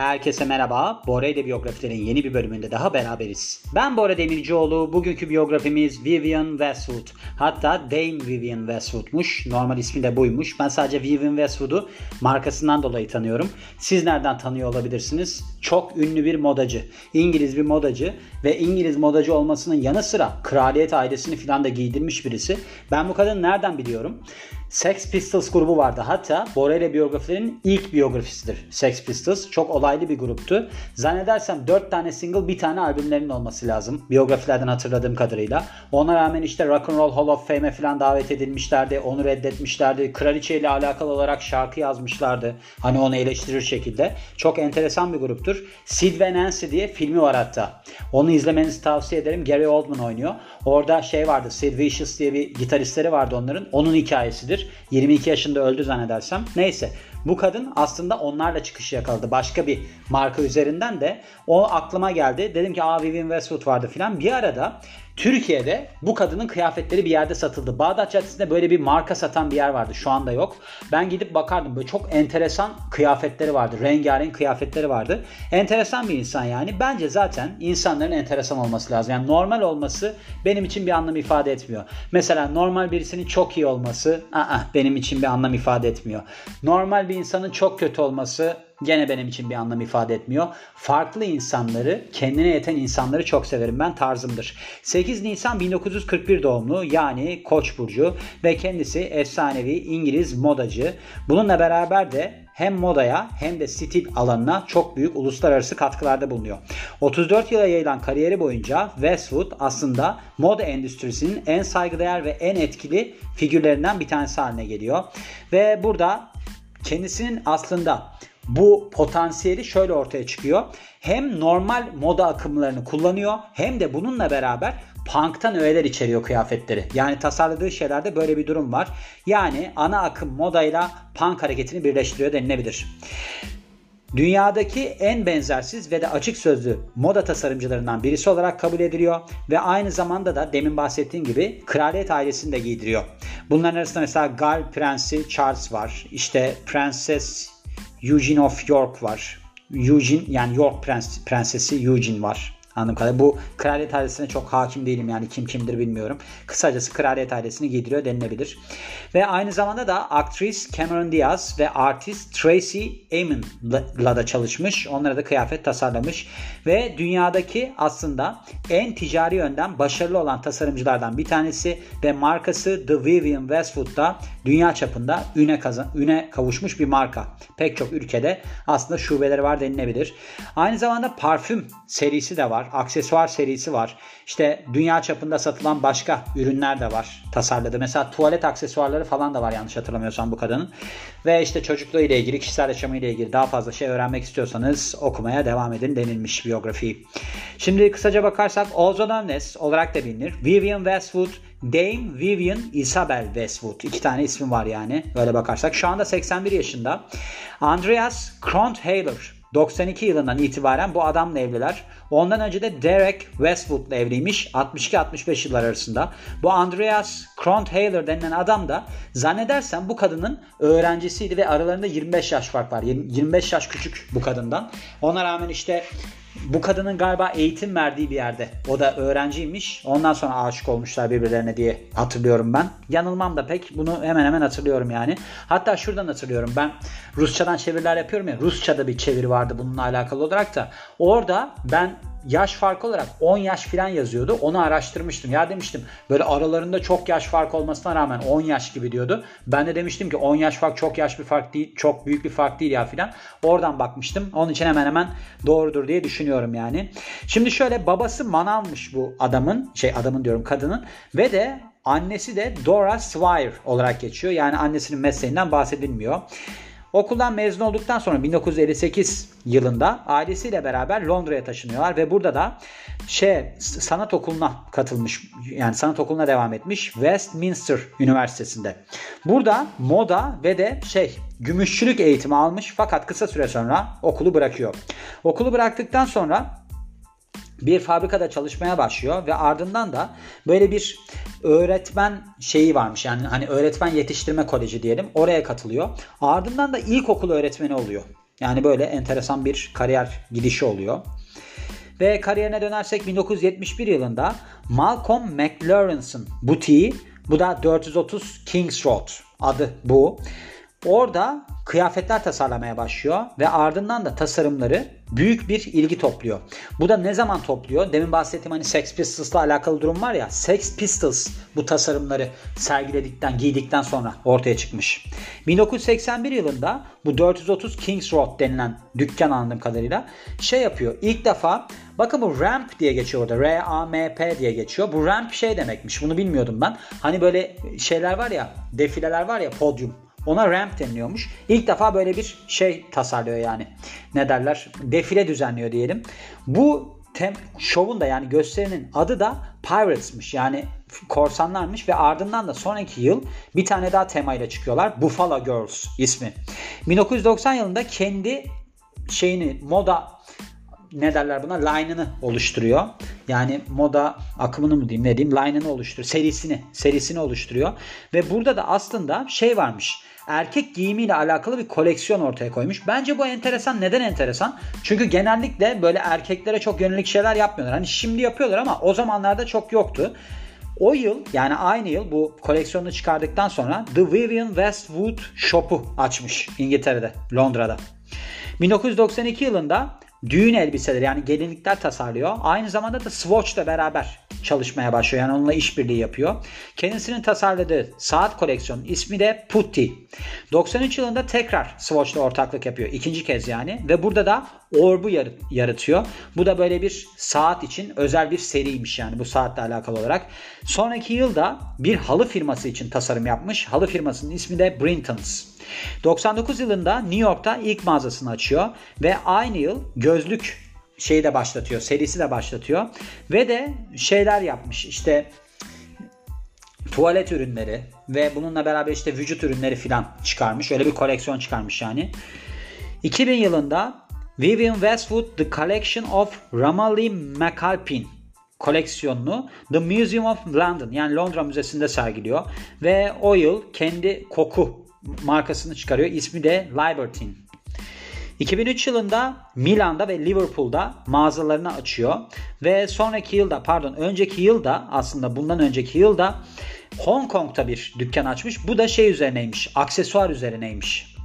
Herkese merhaba. Bora ile biyografilerin yeni bir bölümünde daha beraberiz. Ben Bora Demircioğlu. Bugünkü biyografimiz Vivian Westwood. Hatta Dame Vivian Westwood'muş. Normal ismi de buymuş. Ben sadece Vivian Westwood'u markasından dolayı tanıyorum. Siz nereden tanıyor olabilirsiniz? Çok ünlü bir modacı. İngiliz bir modacı ve İngiliz modacı olmasının yanı sıra kraliyet ailesini falan da giydirmiş birisi. Ben bu kadını nereden biliyorum? Sex Pistols grubu vardı. Hatta Borelli biyografilerin ilk biyografisidir Sex Pistols. Çok olaylı bir gruptu. Zannedersem 4 tane single bir tane albümlerinin olması lazım. Biyografilerden hatırladığım kadarıyla. Ona rağmen işte Rock and Roll Hall of Fame'e falan davet edilmişlerdi. Onu reddetmişlerdi. Kraliçe ile alakalı olarak şarkı yazmışlardı. Hani onu eleştirir şekilde. Çok enteresan bir gruptur. Sid ve Nancy diye filmi var hatta. Onu izlemenizi tavsiye ederim. Gary Oldman oynuyor. Orada şey vardı. Sid Vicious diye bir gitaristleri vardı onların. Onun hikayesidir. 22 yaşında öldü zannedersem. Neyse bu kadın aslında onlarla çıkışı yakaladı. Başka bir marka üzerinden de o aklıma geldi. Dedim ki aa Vivian Westwood vardı filan. Bir arada Türkiye'de bu kadının kıyafetleri bir yerde satıldı. Bağdat Caddesi'nde böyle bir marka satan bir yer vardı. Şu anda yok. Ben gidip bakardım. Böyle çok enteresan kıyafetleri vardı. Rengarenk kıyafetleri vardı. Enteresan bir insan yani. Bence zaten insanların enteresan olması lazım. Yani normal olması benim için bir anlam ifade etmiyor. Mesela normal birisinin çok iyi olması aa, benim için bir anlam ifade etmiyor. Normal bir insanın çok kötü olması gene benim için bir anlam ifade etmiyor. Farklı insanları, kendine yeten insanları çok severim. Ben tarzımdır. 8 Nisan 1941 doğumlu yani Koç burcu ve kendisi efsanevi İngiliz modacı. Bununla beraber de hem modaya hem de stil alanına çok büyük uluslararası katkılarda bulunuyor. 34 yıla yayılan kariyeri boyunca Westwood aslında moda endüstrisinin en saygıdeğer ve en etkili figürlerinden bir tanesi haline geliyor. Ve burada kendisinin aslında bu potansiyeli şöyle ortaya çıkıyor. Hem normal moda akımlarını kullanıyor hem de bununla beraber punk'tan öğeler içeriyor kıyafetleri. Yani tasarladığı şeylerde böyle bir durum var. Yani ana akım modayla punk hareketini birleştiriyor denilebilir. Dünyadaki en benzersiz ve de açık sözlü moda tasarımcılarından birisi olarak kabul ediliyor ve aynı zamanda da demin bahsettiğim gibi kraliyet ailesini de giydiriyor. Bunların arasında mesela Gal Prensi Charles var. İşte Prenses Eugene of York var. Eugene yani York prens, prensesi Eugene var. Anladığım kadarıyla. Bu kraliyet ailesine çok hakim değilim yani kim kimdir bilmiyorum. Kısacası kraliyet ailesini giydiriyor denilebilir. Ve aynı zamanda da aktris Cameron Diaz ve artist Tracy Emin'la da çalışmış. Onlara da kıyafet tasarlamış. Ve dünyadaki aslında en ticari yönden başarılı olan tasarımcılardan bir tanesi ve markası The Vivian Westwood'da dünya çapında üne, kazan, üne kavuşmuş bir marka. Pek çok ülkede aslında şubeleri var denilebilir. Aynı zamanda parfüm serisi de var. Aksesuar serisi var. İşte dünya çapında satılan başka ürünler de var. Tasarladı. Mesela tuvalet aksesuarları falan da var yanlış hatırlamıyorsam bu kadının. Ve işte çocukluğu ile ilgili, kişisel yaşamı ile ilgili daha fazla şey öğrenmek istiyorsanız okumaya devam edin denilmiş biyografiyi. Şimdi kısaca bakarsak Ozonannes olarak da bilinir. Vivian Westwood Dame Vivian Isabel Westwood. iki tane ismi var yani. Öyle bakarsak. Şu anda 81 yaşında. Andreas Kront-Haler 92 yılından itibaren bu adamla evliler. Ondan önce de Derek Westwood'la evliymiş 62-65 yıllar arasında. Bu Andreas Kront-Haler denilen adam da zannedersem bu kadının öğrencisiydi ve aralarında 25 yaş fark var. 25 yaş küçük bu kadından. Ona rağmen işte bu kadının galiba eğitim verdiği bir yerde. O da öğrenciymiş. Ondan sonra aşık olmuşlar birbirlerine diye hatırlıyorum ben. Yanılmam da pek. Bunu hemen hemen hatırlıyorum yani. Hatta şuradan hatırlıyorum. Ben Rusçadan çeviriler yapıyorum ya. Rusçada bir çeviri vardı bununla alakalı olarak da. Orada ben yaş farkı olarak 10 yaş falan yazıyordu. Onu araştırmıştım. Ya demiştim böyle aralarında çok yaş fark olmasına rağmen 10 yaş gibi diyordu. Ben de demiştim ki 10 yaş fark çok yaş bir fark değil. Çok büyük bir fark değil ya filan. Oradan bakmıştım. Onun için hemen hemen doğrudur diye düşünüyorum yani. Şimdi şöyle babası manavmış bu adamın. Şey adamın diyorum kadının. Ve de annesi de Dora Swire olarak geçiyor. Yani annesinin mesleğinden bahsedilmiyor. Okuldan mezun olduktan sonra 1958 yılında ailesiyle beraber Londra'ya taşınıyorlar ve burada da şey sanat okuluna katılmış yani sanat okuluna devam etmiş Westminster Üniversitesi'nde. Burada moda ve de şey gümüşçülük eğitimi almış fakat kısa süre sonra okulu bırakıyor. Okulu bıraktıktan sonra bir fabrikada çalışmaya başlıyor ve ardından da böyle bir öğretmen şeyi varmış. Yani hani öğretmen yetiştirme koleji diyelim. Oraya katılıyor. Ardından da ilkokul öğretmeni oluyor. Yani böyle enteresan bir kariyer gidişi oluyor. Ve kariyerine dönersek 1971 yılında Malcolm McLaren's'ın butiği bu da 430 Kings Road adı bu. Orada kıyafetler tasarlamaya başlıyor ve ardından da tasarımları büyük bir ilgi topluyor. Bu da ne zaman topluyor? Demin bahsettiğim hani Sex Pistols'la alakalı durum var ya. Sex Pistols bu tasarımları sergiledikten, giydikten sonra ortaya çıkmış. 1981 yılında bu 430 Kings Road denilen dükkan anladığım kadarıyla şey yapıyor. İlk defa bakın bu ramp diye geçiyor orada. R-A-M-P diye geçiyor. Bu ramp şey demekmiş. Bunu bilmiyordum ben. Hani böyle şeyler var ya, defileler var ya, podyum ona ramp deniliyormuş. İlk defa böyle bir şey tasarlıyor yani. Ne derler? Defile düzenliyor diyelim. Bu tem şovun da yani gösterinin adı da Pirates'mış. Yani korsanlarmış ve ardından da sonraki yıl bir tane daha temayla çıkıyorlar. Buffalo Girls ismi. 1990 yılında kendi şeyini moda ne derler buna line'ını oluşturuyor. Yani moda akımını mı diyeyim ne diyeyim line'ını oluşturuyor. Serisini, serisini oluşturuyor. Ve burada da aslında şey varmış erkek giyimiyle alakalı bir koleksiyon ortaya koymuş. Bence bu enteresan. Neden enteresan? Çünkü genellikle böyle erkeklere çok yönelik şeyler yapmıyorlar. Hani şimdi yapıyorlar ama o zamanlarda çok yoktu. O yıl yani aynı yıl bu koleksiyonu çıkardıktan sonra The Vivian Westwood Shop'u açmış İngiltere'de, Londra'da. 1992 yılında düğün elbiseleri yani gelinlikler tasarlıyor. Aynı zamanda da Swatch'la beraber çalışmaya başlıyor. Yani onunla işbirliği yapıyor. Kendisinin tasarladığı saat koleksiyonu ismi de Putti. 93 yılında tekrar Swatch'la ortaklık yapıyor. İkinci kez yani. Ve burada da Orb'u yaratıyor. Bu da böyle bir saat için özel bir seriymiş yani bu saatle alakalı olarak. Sonraki yılda bir halı firması için tasarım yapmış. Halı firmasının ismi de Brinton's. 99 yılında New York'ta ilk mağazasını açıyor ve aynı yıl gözlük şeyi de başlatıyor, serisi de başlatıyor ve de şeyler yapmış. İşte tuvalet ürünleri ve bununla beraber işte vücut ürünleri filan çıkarmış. Öyle bir koleksiyon çıkarmış yani. 2000 yılında Vivian Westwood The Collection of Ramalli McAlpin koleksiyonunu The Museum of London yani Londra Müzesi'nde sergiliyor. Ve o yıl kendi koku markasını çıkarıyor. İsmi de Libertine. 2003 yılında Milan'da ve Liverpool'da mağazalarını açıyor. Ve sonraki yılda pardon önceki yılda aslında bundan önceki yılda Hong Kong'ta bir dükkan açmış. Bu da şey üzerineymiş. Aksesuar üzerineymiş.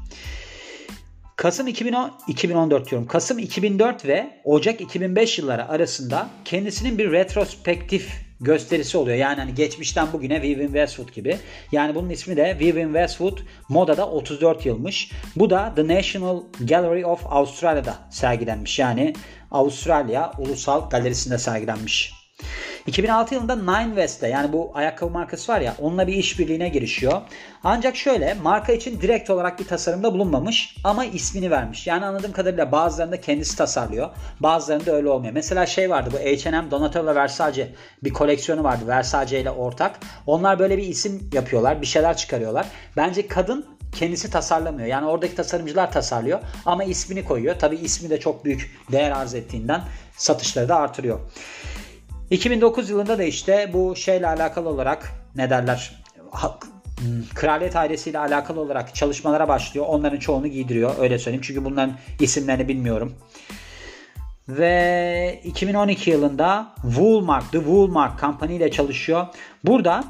Kasım 2010, 2014 diyorum. Kasım 2004 ve Ocak 2005 yılları arasında kendisinin bir retrospektif gösterisi oluyor. Yani hani geçmişten bugüne Vivian Westwood gibi. Yani bunun ismi de Vivian Westwood modada 34 yılmış. Bu da The National Gallery of Australia'da sergilenmiş. Yani Avustralya Ulusal Galerisi'nde sergilenmiş. 2006 yılında Nine West'te yani bu ayakkabı markası var ya onunla bir işbirliğine girişiyor. Ancak şöyle marka için direkt olarak bir tasarımda bulunmamış ama ismini vermiş. Yani anladığım kadarıyla bazılarında kendisi tasarlıyor. Bazılarında öyle olmuyor. Mesela şey vardı bu H&M Donatella Versace bir koleksiyonu vardı Versace ile ortak. Onlar böyle bir isim yapıyorlar. Bir şeyler çıkarıyorlar. Bence kadın kendisi tasarlamıyor. Yani oradaki tasarımcılar tasarlıyor ama ismini koyuyor. Tabi ismi de çok büyük değer arz ettiğinden satışları da artırıyor. 2009 yılında da işte bu şeyle alakalı olarak ne derler hmm, kraliyet ailesiyle alakalı olarak çalışmalara başlıyor. Onların çoğunu giydiriyor öyle söyleyeyim. Çünkü bunların isimlerini bilmiyorum. Ve 2012 yılında Woolmark, The Woolmark Company ile çalışıyor. Burada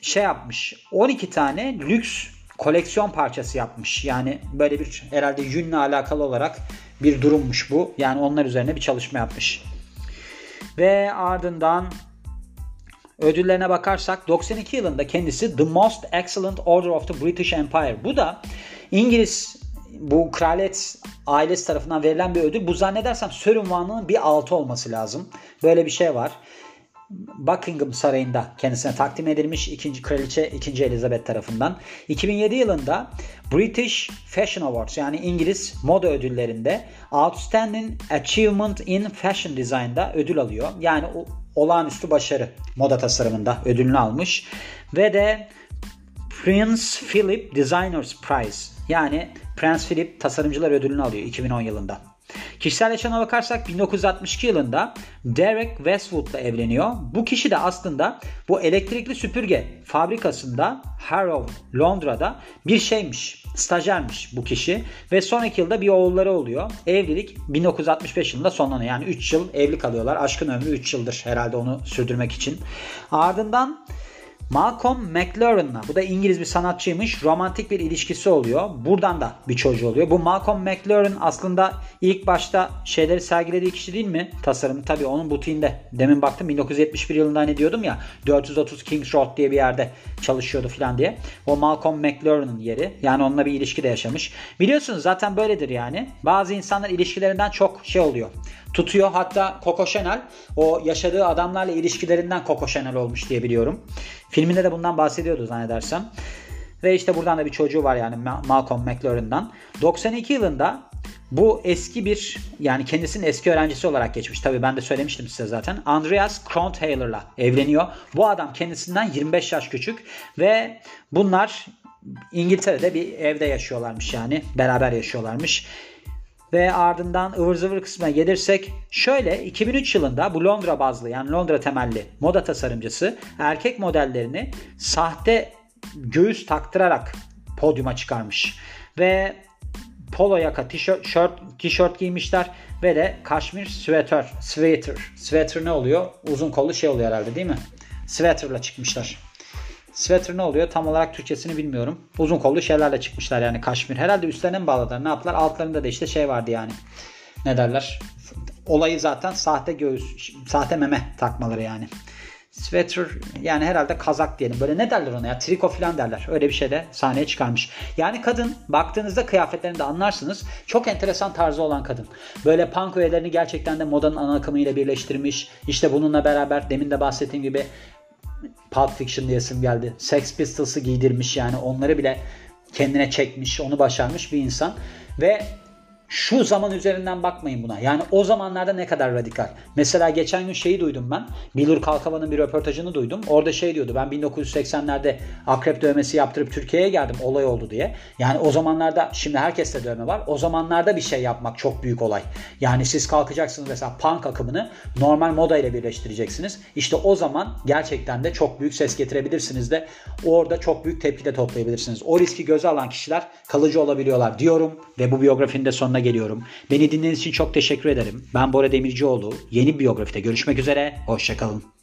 şey yapmış 12 tane lüks koleksiyon parçası yapmış. Yani böyle bir herhalde yünle alakalı olarak bir durummuş bu. Yani onlar üzerine bir çalışma yapmış. Ve ardından ödüllerine bakarsak 92 yılında kendisi The Most Excellent Order of the British Empire. Bu da İngiliz bu kraliyet ailesi tarafından verilen bir ödül. Bu zannedersem Sir unvanının bir altı olması lazım. Böyle bir şey var. Buckingham Sarayı'nda kendisine takdim edilmiş ikinci kraliçe 2. Elizabeth tarafından. 2007 yılında British Fashion Awards yani İngiliz moda ödüllerinde Outstanding Achievement in Fashion Design'da ödül alıyor. Yani olağanüstü başarı moda tasarımında ödülünü almış. Ve de Prince Philip Designers Prize yani Prince Philip tasarımcılar ödülünü alıyor 2010 yılında. Kişisel yaşamına bakarsak 1962 yılında Derek Westwood'la evleniyor. Bu kişi de aslında bu elektrikli süpürge fabrikasında Harrow, Londra'da bir şeymiş, stajyermiş bu kişi ve sonraki yılda bir oğulları oluyor. Evlilik 1965 yılında sonlanıyor. Yani 3 yıl evli kalıyorlar. Aşkın ömrü 3 yıldır herhalde onu sürdürmek için. Ardından Malcolm McLaren'la bu da İngiliz bir sanatçıymış. Romantik bir ilişkisi oluyor. Buradan da bir çocuğu oluyor. Bu Malcolm McLaren aslında ilk başta şeyleri sergilediği kişi değil mi? Tasarımı tabii onun butiğinde. Demin baktım 1971 yılında ne diyordum ya 430 Kings Road diye bir yerde çalışıyordu falan diye. O Malcolm McLaren'ın yeri. Yani onunla bir ilişki de yaşamış. Biliyorsunuz zaten böyledir yani. Bazı insanlar ilişkilerinden çok şey oluyor tutuyor. Hatta Coco Chanel o yaşadığı adamlarla ilişkilerinden Coco Chanel olmuş diye biliyorum. Filminde de bundan bahsediyordu zannedersem. Ve işte buradan da bir çocuğu var yani Malcolm McLaren'dan. 92 yılında bu eski bir yani kendisinin eski öğrencisi olarak geçmiş. Tabii ben de söylemiştim size zaten. Andreas Krontaler'la evleniyor. Bu adam kendisinden 25 yaş küçük ve bunlar İngiltere'de bir evde yaşıyorlarmış yani. Beraber yaşıyorlarmış ve ardından ıvır zıvır kısmına gelirsek şöyle 2003 yılında bu Londra bazlı yani Londra temelli moda tasarımcısı erkek modellerini sahte göğüs taktırarak podyuma çıkarmış. Ve polo yaka tişört, tişört giymişler ve de kaşmir sweater, sweater. Sweater ne oluyor? Uzun kollu şey oluyor herhalde değil mi? Sweater'la çıkmışlar. Sweater ne oluyor? Tam olarak Türkçesini bilmiyorum. Uzun kollu şeylerle çıkmışlar yani kaşmir. Herhalde üstlerine mi bağladılar? Ne yaptılar? Altlarında da işte şey vardı yani. Ne derler? Olayı zaten sahte göğüs, sahte meme takmaları yani. Sweater yani herhalde kazak diyelim. Böyle ne derler ona ya? Triko falan derler. Öyle bir şey de sahneye çıkarmış. Yani kadın baktığınızda kıyafetlerini de anlarsınız. Çok enteresan tarzı olan kadın. Böyle punk öğelerini gerçekten de modanın ana akımıyla birleştirmiş. İşte bununla beraber demin de bahsettiğim gibi Pulp Fiction diyesim geldi. Sex Pistols'ı giydirmiş yani onları bile kendine çekmiş, onu başarmış bir insan. Ve şu zaman üzerinden bakmayın buna. Yani o zamanlarda ne kadar radikal. Mesela geçen gün şeyi duydum ben. Bilur Kalkavan'ın bir röportajını duydum. Orada şey diyordu. Ben 1980'lerde akrep dövmesi yaptırıp Türkiye'ye geldim. Olay oldu diye. Yani o zamanlarda şimdi herkeste dövme var. O zamanlarda bir şey yapmak çok büyük olay. Yani siz kalkacaksınız mesela punk akımını normal moda ile birleştireceksiniz. İşte o zaman gerçekten de çok büyük ses getirebilirsiniz de orada çok büyük tepki de toplayabilirsiniz. O riski göze alan kişiler kalıcı olabiliyorlar diyorum ve bu biyografinin de sonuna geliyorum. Beni dinlediğiniz için çok teşekkür ederim. Ben Bora Demircioğlu. Yeni biyografide görüşmek üzere. Hoşçakalın.